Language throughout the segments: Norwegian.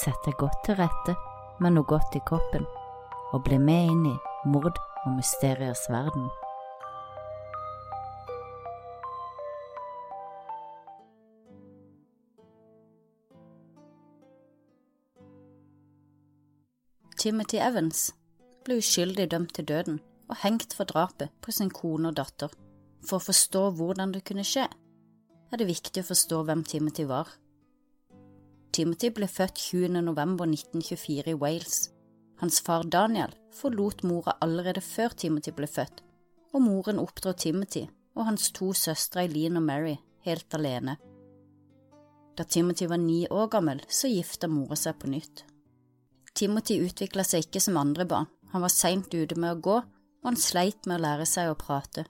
Sett deg godt til rette med noe godt i koppen, og bli med inn i mord og mysteriers verden. Timothy Evans ble uskyldig dømt til døden og hengt for drapet på sin kone og datter. For å forstå hvordan det kunne skje, er det viktig å forstå hvem Timothy var. Timothy ble født 20. november 1924 i Wales. Hans far Daniel forlot mora allerede før Timothy ble født, og moren oppdro Timothy og hans to søstre Eileen og Mary helt alene. Da Timothy var ni år gammel, så gifta mora seg på nytt. Timothy utvikla seg ikke som andre barn, han var seint ute med å gå, og han sleit med å lære seg å prate.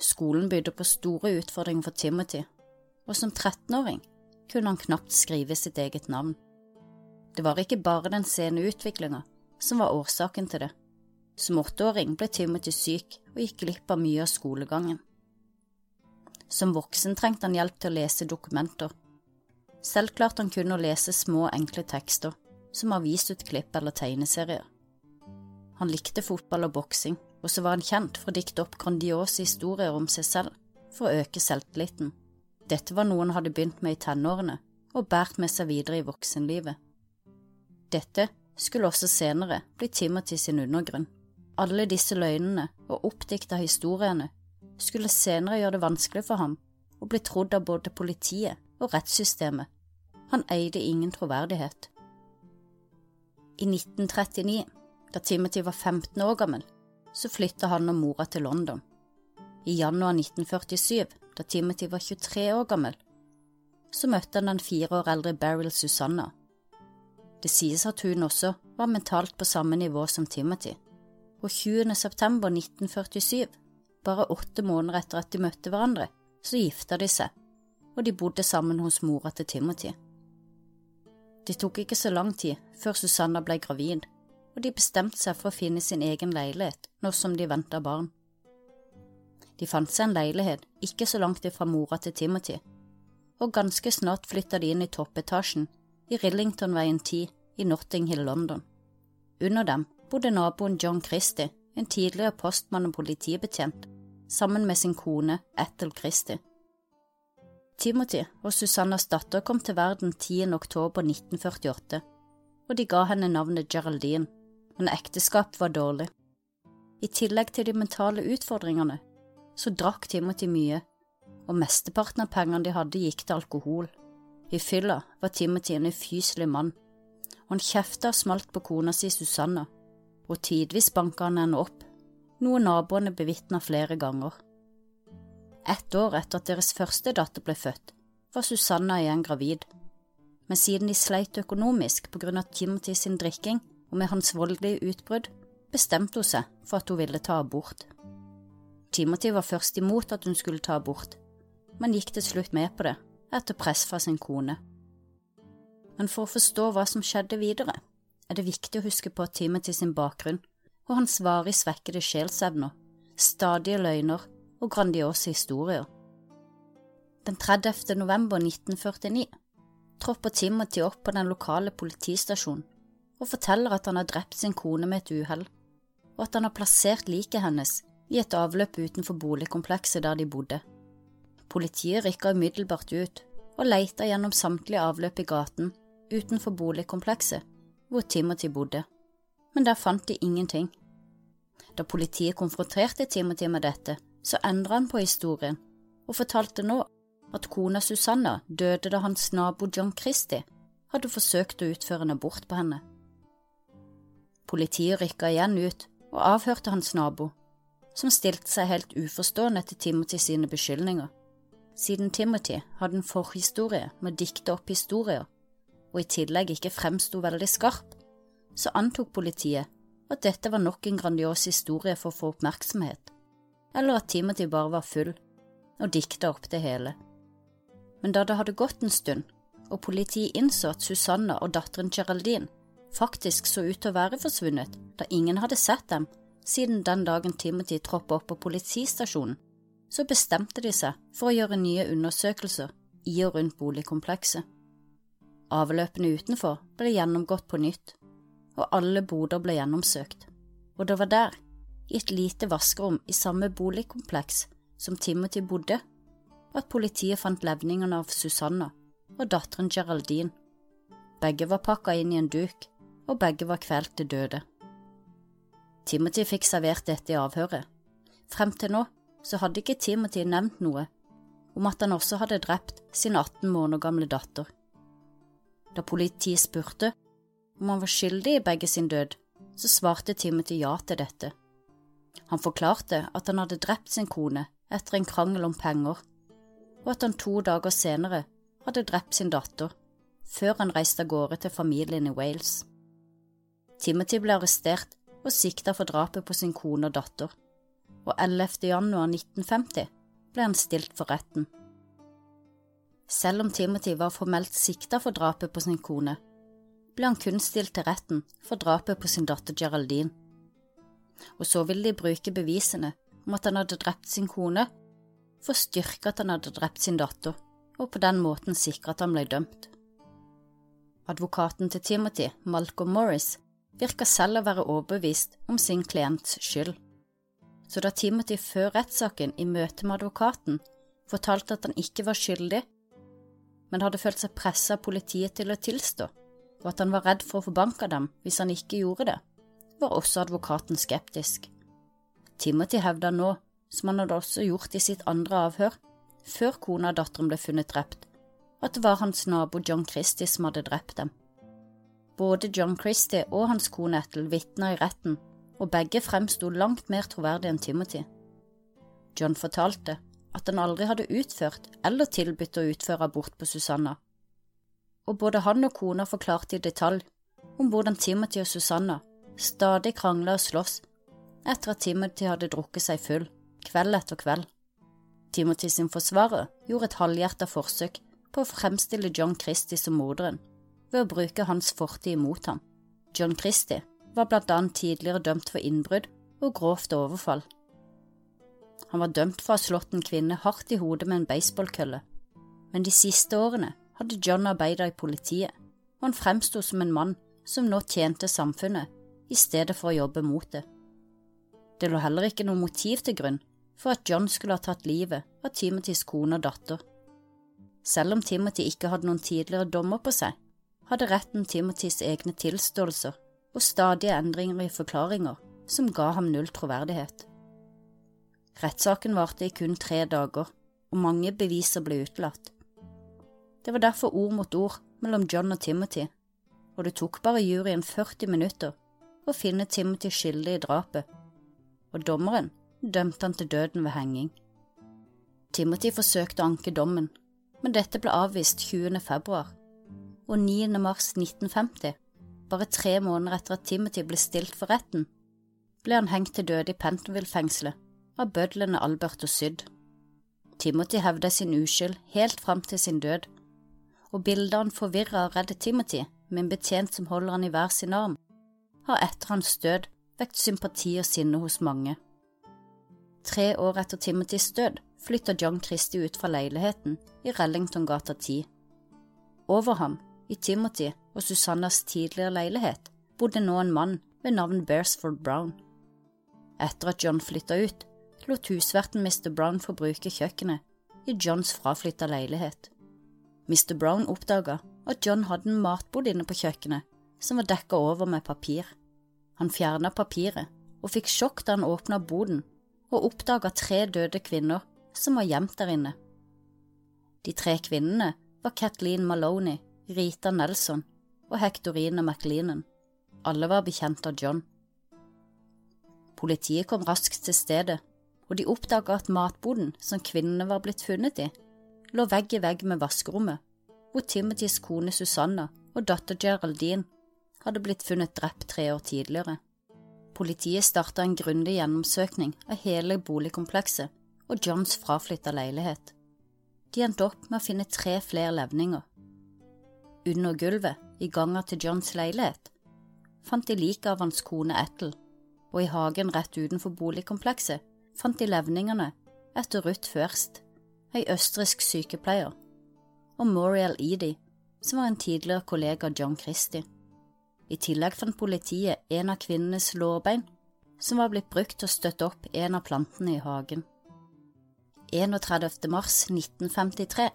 Skolen bydde på store utfordringer for Timothy, og som 13-åring kunne han knapt skrive sitt eget navn. Det var ikke bare den sene utviklinga som var årsaken til det. Som åtteåring ble Timothy syk og gikk glipp av mye av skolegangen. Som voksen trengte han hjelp til å lese dokumenter. Selv klarte han kun å lese små, enkle tekster, som avisutklipp eller tegneserier. Han likte fotball og boksing, og så var han kjent for å dikte opp grandiose historier om seg selv for å øke selvtilliten. Dette var noe han hadde begynt med i tenårene og båret med seg videre i voksenlivet. Dette skulle også senere bli Timothy sin undergrunn. Alle disse løgnene og oppdikta historiene skulle senere gjøre det vanskelig for ham å bli trodd av både politiet og rettssystemet. Han eide ingen troverdighet. I 1939, da Timothy var 15 år gammel, så flytta han og mora til London. I januar 1947, da Timothy var 23 år gammel, så møtte han den fire år eldre Beryl Susanna. Det sies at hun også var mentalt på samme nivå som Timothy, og 20. september 1947, bare åtte måneder etter at de møtte hverandre, så gifta de seg, og de bodde sammen hos mora til Timothy. Det tok ikke så lang tid før Susanna ble gravid, og de bestemte seg for å finne sin egen leilighet nå som de venta barn. De fant seg en leilighet ikke så langt ifra mora til Timothy, og ganske snart flytta de inn i toppetasjen i Rillingtonveien 10 i Notting Hill, London. Under dem bodde naboen John Christie, en tidligere postmann og politibetjent, sammen med sin kone Ethel Christie. Timothy og Susannas datter kom til verden 10. oktober 1948, og de ga henne navnet Geraldine, men ekteskapet var dårlig. I tillegg til de mentale utfordringene, så drakk Timothy mye, og mesteparten av pengene de hadde, gikk til alkohol. I fylla var Timothy en ufyselig mann, og han kjefta og smalt på kona si Susanna, og tidvis banka han henne opp, noe naboene bevitna flere ganger. Ett år etter at deres første datter ble født, var Susanna igjen gravid, men siden de sleit økonomisk på grunn av Timothy sin drikking og med hans voldelige utbrudd, bestemte hun seg for at hun ville ta abort. Timothy var først imot at hun skulle ta abort, men gikk til slutt med på det etter press fra sin kone. Men for å forstå hva som skjedde videre, er det viktig å huske på Timothy sin bakgrunn og hans varig svekkede sjelsevner, stadige løgner og grandiose historier. Den 30. november 1949 tropper Timothy opp på den lokale politistasjonen og forteller at han har drept sin kone med et uhell, og at han har plassert liket hennes i et avløp utenfor boligkomplekset der de bodde. Politiet rykka umiddelbart ut og leita gjennom samtlige avløp i gaten utenfor boligkomplekset hvor Timothy bodde, men der fant de ingenting. Da politiet konfronterte Timothy med dette, så endra han på historien og fortalte nå at kona Susanna døde da hans nabo John Christie hadde forsøkt å utføre en abort på henne. Politiet rykka igjen ut og avhørte hans nabo, som stilte seg helt uforstående til Timothy sine beskyldninger, siden Timothy hadde en forhistorie med å dikte opp historier, og i tillegg ikke fremsto veldig skarp, så antok politiet at dette var nok en grandios historie for å få oppmerksomhet, eller at Timothy bare var full og dikta opp det hele. Men da det hadde gått en stund, og politiet innså at Susanna og datteren Geraldine faktisk så ut til å være forsvunnet, da ingen hadde sett dem siden den dagen Timothy troppet opp på politistasjonen, så bestemte de seg for å gjøre nye undersøkelser i og rundt boligkomplekset. Avløpene utenfor ble gjennomgått på nytt, og alle boder ble gjennomsøkt. Og det var der, i et lite vaskerom i samme boligkompleks som Timothy bodde, at politiet fant levningene av Susanna og datteren Geraldine. Begge var pakka inn i en duk, og begge var kvelt til døde. Timothy fikk servert dette i avhøret. Frem til nå så hadde ikke Timothy nevnt noe om at han også hadde drept sin 18 måneder gamle datter. Da politiet spurte om han var skyldig i begge sin død, så svarte Timothy ja til dette. Han forklarte at han hadde drept sin kone etter en krangel om penger, og at han to dager senere hadde drept sin datter, før han reiste av gårde til familien i Wales. Timothy ble arrestert og sikta for drapet på sin kone og datter, og 11. januar 1950 ble han stilt for retten. Selv om Timothy var formelt sikta for drapet på sin kone, ble han kun stilt til retten for drapet på sin datter Geraldine. Og så ville de bruke bevisene om at han hadde drept sin kone, for å styrke at han hadde drept sin datter, og på den måten sikre at han ble dømt. Advokaten til Timothy, Malcolm Morris, virka selv å være overbevist om sin klients skyld. Så da Timothy før rettssaken i møte med advokaten fortalte at han ikke var skyldig, men hadde følt seg presset av politiet til å tilstå, og at han var redd for å få bank av dem hvis han ikke gjorde det, var også advokaten skeptisk. Timothy hevda nå, som han hadde også gjort i sitt andre avhør, før kona og datteren ble funnet drept, at det var hans nabo John Christie som hadde drept dem. Både John Christie og hans kone Ethel vitna i retten, og begge fremsto langt mer troverdige enn Timothy. John fortalte at han aldri hadde utført eller tilbudt å utføre abort på Susanna, og både han og kona forklarte i detalj om hvordan Timothy og Susanna stadig krangla og sloss etter at Timothy hadde drukket seg full, kveld etter kveld. Timothy sin forsvarer gjorde et halvhjerta forsøk på å fremstille John Christie som morderen, ved å bruke hans fortid mot ham. John Christie var blant annet tidligere dømt for innbrudd og grovt overfall. Han var dømt for å ha slått en kvinne hardt i hodet med en baseballkølle, men de siste årene hadde John arbeidet i politiet, og han fremsto som en mann som nå tjente samfunnet i stedet for å jobbe mot det. Det lå heller ikke noe motiv til grunn for at John skulle ha tatt livet av Timothys kone og datter. Selv om Timothy ikke hadde noen tidligere dommer på seg, hadde retten Timothys egne tilståelser og stadige endringer i forklaringer som ga ham null troverdighet. Rettssaken varte i kun tre dager, og mange beviser ble utelatt. Det var derfor ord mot ord mellom John og Timothy, og det tok bare juryen 40 minutter å finne Timothy skyldig i drapet, og dommeren dømte han til døden ved henging. Timothy forsøkte å anke dommen, men dette ble avvist 20. februar, og 9. mars 1950, bare tre måneder etter at Timothy ble stilt for retten, ble han hengt til døde i Pentonville-fengselet av bødlene Albert og Syd. Timothy hevda sin uskyld helt fram til sin død, og bildet han forvirra og redd Timothy med en betjent som holder han i hver sin arm, har etter hans død vekt sympati og sinne hos mange. Tre år etter Timothys død flytter John Christie ut fra leiligheten i Rellingtongata 10. Over ham i Timothy og Susannas tidligere leilighet bodde nå en mann ved navn Beresford Brown. Etter at John flytta ut, lot husverten Mr. Brown få bruke kjøkkenet i Johns fraflytta leilighet. Mr. Brown oppdaga at John hadde en matbod inne på kjøkkenet som var dekka over med papir. Han fjerna papiret og fikk sjokk da han åpna boden og oppdaga tre døde kvinner som var gjemt der inne. De tre kvinnene var Kathleen Maloney, Rita Nelson og Hectorine McLeanen. Alle var bekjent av John. Politiet kom raskt til stedet, og de oppdaga at matboden som kvinnene var blitt funnet i, lå vegg i vegg med vaskerommet, hvor Timothys kone Susanna og datter Geraldine hadde blitt funnet drept tre år tidligere. Politiet starta en grundig gjennomsøkning av hele boligkomplekset og Johns fraflytta leilighet. De endte opp med å finne tre flere levninger, under gulvet, i ganga til Johns leilighet, fant de liket av hans kone Ethel, og i hagen rett utenfor boligkomplekset fant de levningene etter Ruth Først, ei østerriksk sykepleier, og Moriel Edie, som var en tidligere kollega av John Christie. I tillegg fant politiet en av kvinnenes lårbein, som var blitt brukt til å støtte opp en av plantene i hagen. 31. mars 1953,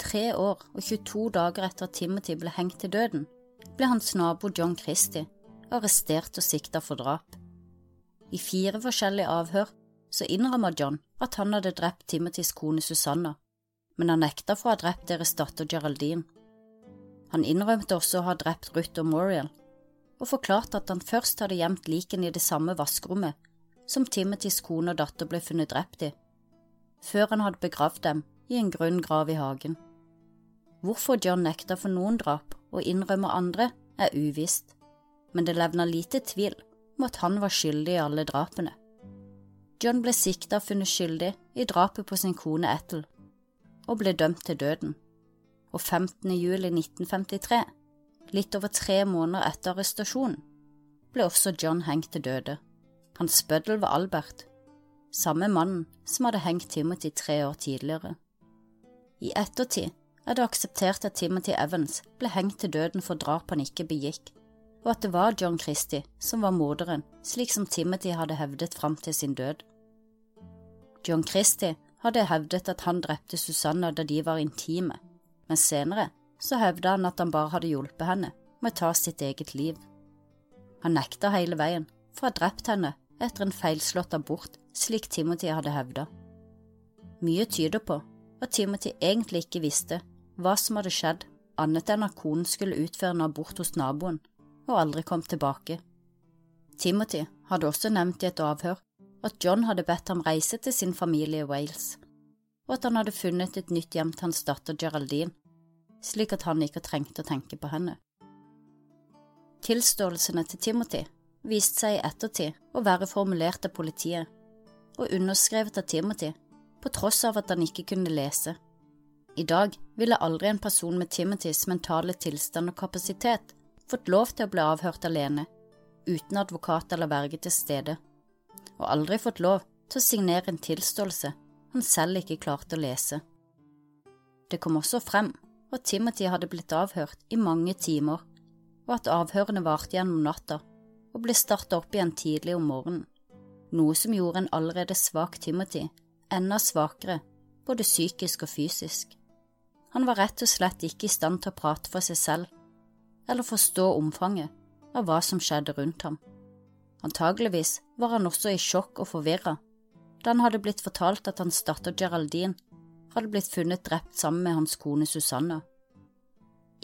tre år og 22 dager etter at Timothy ble hengt til døden, ble hans nabo John Christie arrestert og sikta for drap. I fire forskjellige avhør så innrømmer John at han hadde drept Timothys kone Susanna, men han nekta for å ha drept deres datter Geraldine. Han innrømte også å ha drept Ruth og Moriel, og forklarte at han først hadde gjemt likene i det samme vaskerommet som Timothys kone og datter ble funnet drept i, før han hadde begravd dem i en grunn grav i hagen. Hvorfor John nekter for noen drap og innrømmer andre, er uvisst, men det levner lite tvil om at han var skyldig i alle drapene. John ble sikta og funnet skyldig i drapet på sin kone Ethel, og ble dømt til døden, og 15. juli 1953 Litt over tre måneder etter arrestasjonen ble også John hengt til døde. Hans bøddel var Albert, samme mannen som hadde hengt Timothy tre år tidligere. I ettertid er det akseptert at Timothy Evans ble hengt til døden for drap han ikke begikk, og at det var John Christie som var morderen, slik som Timothy hadde hevdet fram til sin død. John Christie hadde hevdet at han drepte Susanna da de var intime, men senere så hevda han at han bare hadde hjulpet henne med å ta sitt eget liv. Han nekta hele veien for å ha drept henne etter en feilslått abort, slik Timothy hadde hevda. Mye tyder på at Timothy egentlig ikke visste hva som hadde skjedd, annet enn at konen skulle utføre en abort hos naboen og aldri kom tilbake. Timothy hadde også nevnt i et avhør at John hadde bedt ham reise til sin familie i Wales, og at han hadde funnet et nytt hjem til hans datter Geraldine slik at han ikke trengte å tenke på henne. Tilståelsene til Timothy viste seg i ettertid å være formulert av politiet og underskrevet av Timothy, på tross av at han ikke kunne lese. I dag ville aldri en person med Timothys mentale tilstand og kapasitet fått lov til å bli avhørt alene, uten advokat eller verge til stede, og aldri fått lov til å signere en tilståelse han selv ikke klarte å lese. Det kom også frem at Timothy hadde blitt avhørt i mange timer, og at avhørene varte gjennom natta og ble startet opp igjen tidlig om morgenen, noe som gjorde en allerede svak Timothy enda svakere, både psykisk og fysisk. Han var rett og slett ikke i stand til å prate for seg selv, eller forstå omfanget av hva som skjedde rundt ham. Antageligvis var han også i sjokk og forvirra da han hadde blitt fortalt at hans datter Geraldine hadde blitt funnet drept sammen med hans kone Susanna.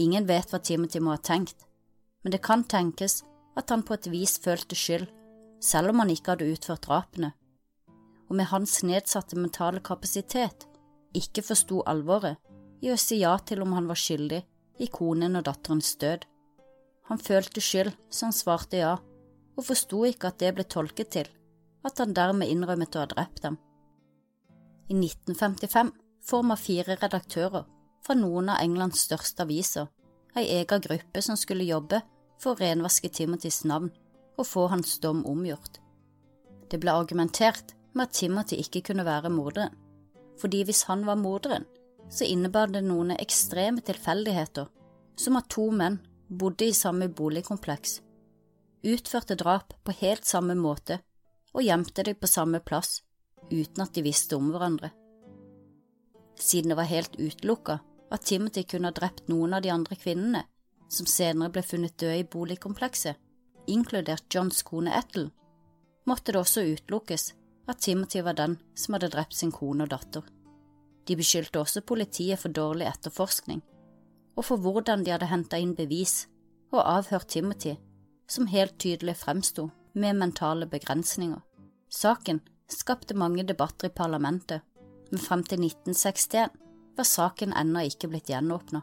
Ingen vet hva Timothy må ha tenkt, men det kan tenkes at han på et vis følte skyld, selv om han ikke hadde utført drapene, og med hans nedsatte mentale kapasitet ikke forsto alvoret i å si ja til om han var skyldig i konen og datterens død. Han følte skyld, så han svarte ja, og forsto ikke at det ble tolket til at han dermed innrømmet å ha drept dem. I 1955 form av fire redaktører fra noen av Englands største aviser, ei ega gruppe som skulle jobbe for å renvaske Timothys navn og få hans dom omgjort. Det ble argumentert med at Timothy ikke kunne være morderen, fordi hvis han var morderen, så innebar det noen ekstreme tilfeldigheter, som at to menn bodde i samme boligkompleks, utførte drap på helt samme måte og gjemte dem på samme plass uten at de visste om hverandre siden det var helt utelukka at Timothy kunne ha drept noen av de andre kvinnene som senere ble funnet døde i boligkomplekset, inkludert Johns kone Ethel, måtte det også utelukkes at Timothy var den som hadde drept sin kone og datter. De beskyldte også politiet for dårlig etterforskning, og for hvordan de hadde henta inn bevis og avhørt Timothy, som helt tydelig fremsto med mentale begrensninger. Saken skapte mange debatter i parlamentet men frem til 1961 var saken ennå ikke blitt gjenåpna.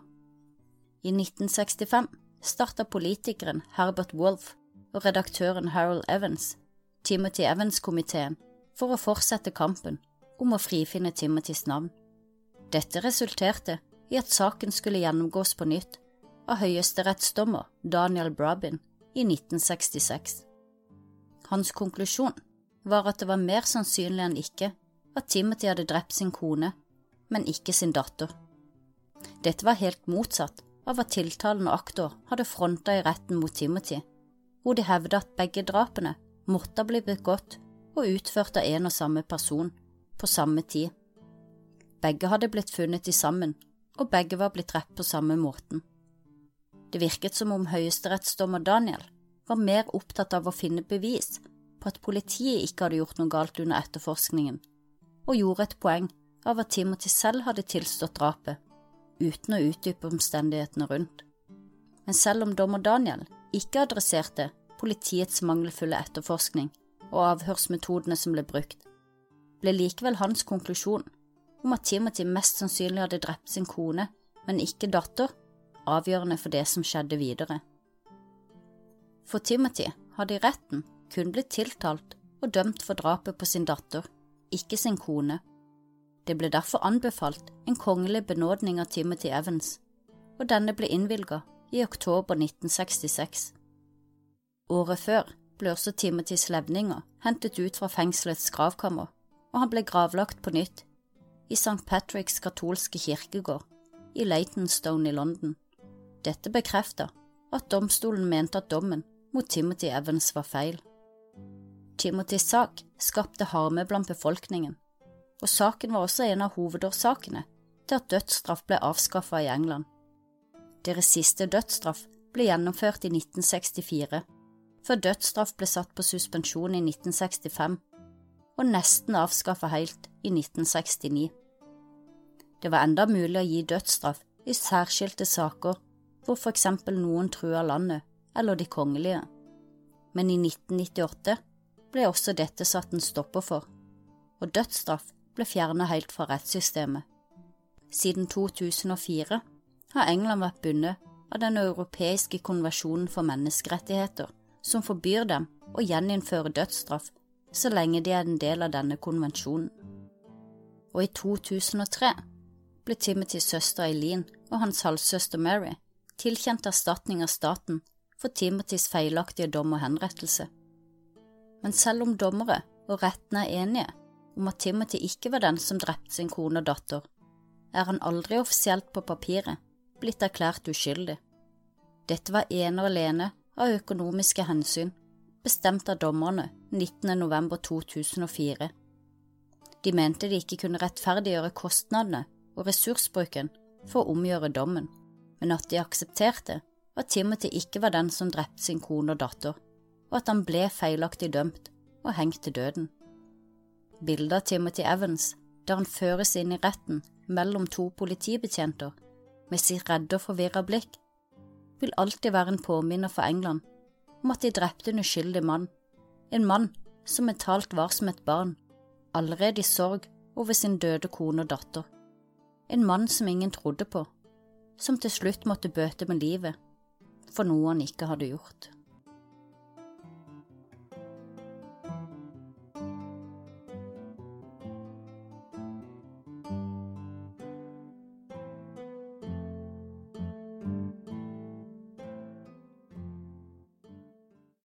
I 1965 starta politikeren Herbert Wolff og redaktøren Harold Evans Timothy Evans-komiteen for å fortsette kampen om å frifinne Timothys navn. Dette resulterte i at saken skulle gjennomgås på nytt av høyesterettsdommer Daniel Brabin i 1966. Hans konklusjon var at det var mer sannsynlig enn ikke at Timothy hadde drept sin kone, men ikke sin datter. Dette var helt motsatt av at tiltalen og aktor hadde fronta i retten mot Timothy, hvor de hevda at begge drapene måtte ha blitt begått og utført av en og samme person, på samme tid. Begge hadde blitt funnet i sammen, og begge var blitt drept på samme måten. Det virket som om høyesterettsdommer Daniel var mer opptatt av å finne bevis på at politiet ikke hadde gjort noe galt under etterforskningen, og gjorde et poeng av at Timothy selv hadde tilstått drapet, uten å utdype omstendighetene rundt. Men selv om dommer Daniel ikke adresserte politiets mangelfulle etterforskning og avhørsmetodene som ble brukt, ble likevel hans konklusjon om at Timothy mest sannsynlig hadde drept sin kone, men ikke datter, avgjørende for det som skjedde videre. For Timothy hadde i retten kun blitt tiltalt og dømt for drapet på sin datter, ikke sin kone. Det ble derfor anbefalt en kongelig benådning av Timothy Evans, og denne ble innvilget i oktober 1966. Året før ble også Timothys levninger hentet ut fra fengselets gravkammer, og han ble gravlagt på nytt i St. Patricks katolske kirkegård i Leightonstone i London. Dette bekreftet at domstolen mente at dommen mot Timothy Evans var feil. Timothys sak skapte harme blant befolkningen, og saken var også en av hovedårsakene til at dødsstraff ble avskaffet i England. Deres siste dødsstraff ble gjennomført i 1964, før dødsstraff ble satt på suspensjon i 1965 og nesten avskaffet helt i 1969. Det var enda mulig å gi dødsstraff i særskilte saker hvor for eksempel noen truer landet eller de kongelige, men i 1998 ble også dette satt en stopper for, og dødsstraff ble fjernet helt fra rettssystemet. Siden 2004 har England vært bundet av den europeiske konvensjonen for menneskerettigheter, som forbyr dem å gjeninnføre dødsstraff så lenge de er en del av denne konvensjonen. Og i 2003 ble Timothys søster Eileen og hans halvsøster Mary tilkjent erstatning av staten for Timothys feilaktige dom og henrettelse. Men selv om dommere og rettene er enige om at Timothy ikke var den som drepte sin kone og datter, er han aldri offisielt på papiret blitt erklært uskyldig. Dette var ene og alene av økonomiske hensyn bestemt av dommerne 19. november 2004. De mente de ikke kunne rettferdiggjøre kostnadene og ressursbruken for å omgjøre dommen, men at de aksepterte at Timothy ikke var den som drepte sin kone og datter, og at han ble feilaktig dømt og hengt til døden. Bildet av Timothy Evans der han føres inn i retten mellom to politibetjenter med sitt redde og forvirra blikk, vil alltid være en påminner for England om at de drepte en uskyldig mann, en mann som mentalt var som et barn, allerede i sorg over sin døde kone og datter, en mann som ingen trodde på, som til slutt måtte bøte med livet for noe han ikke hadde gjort.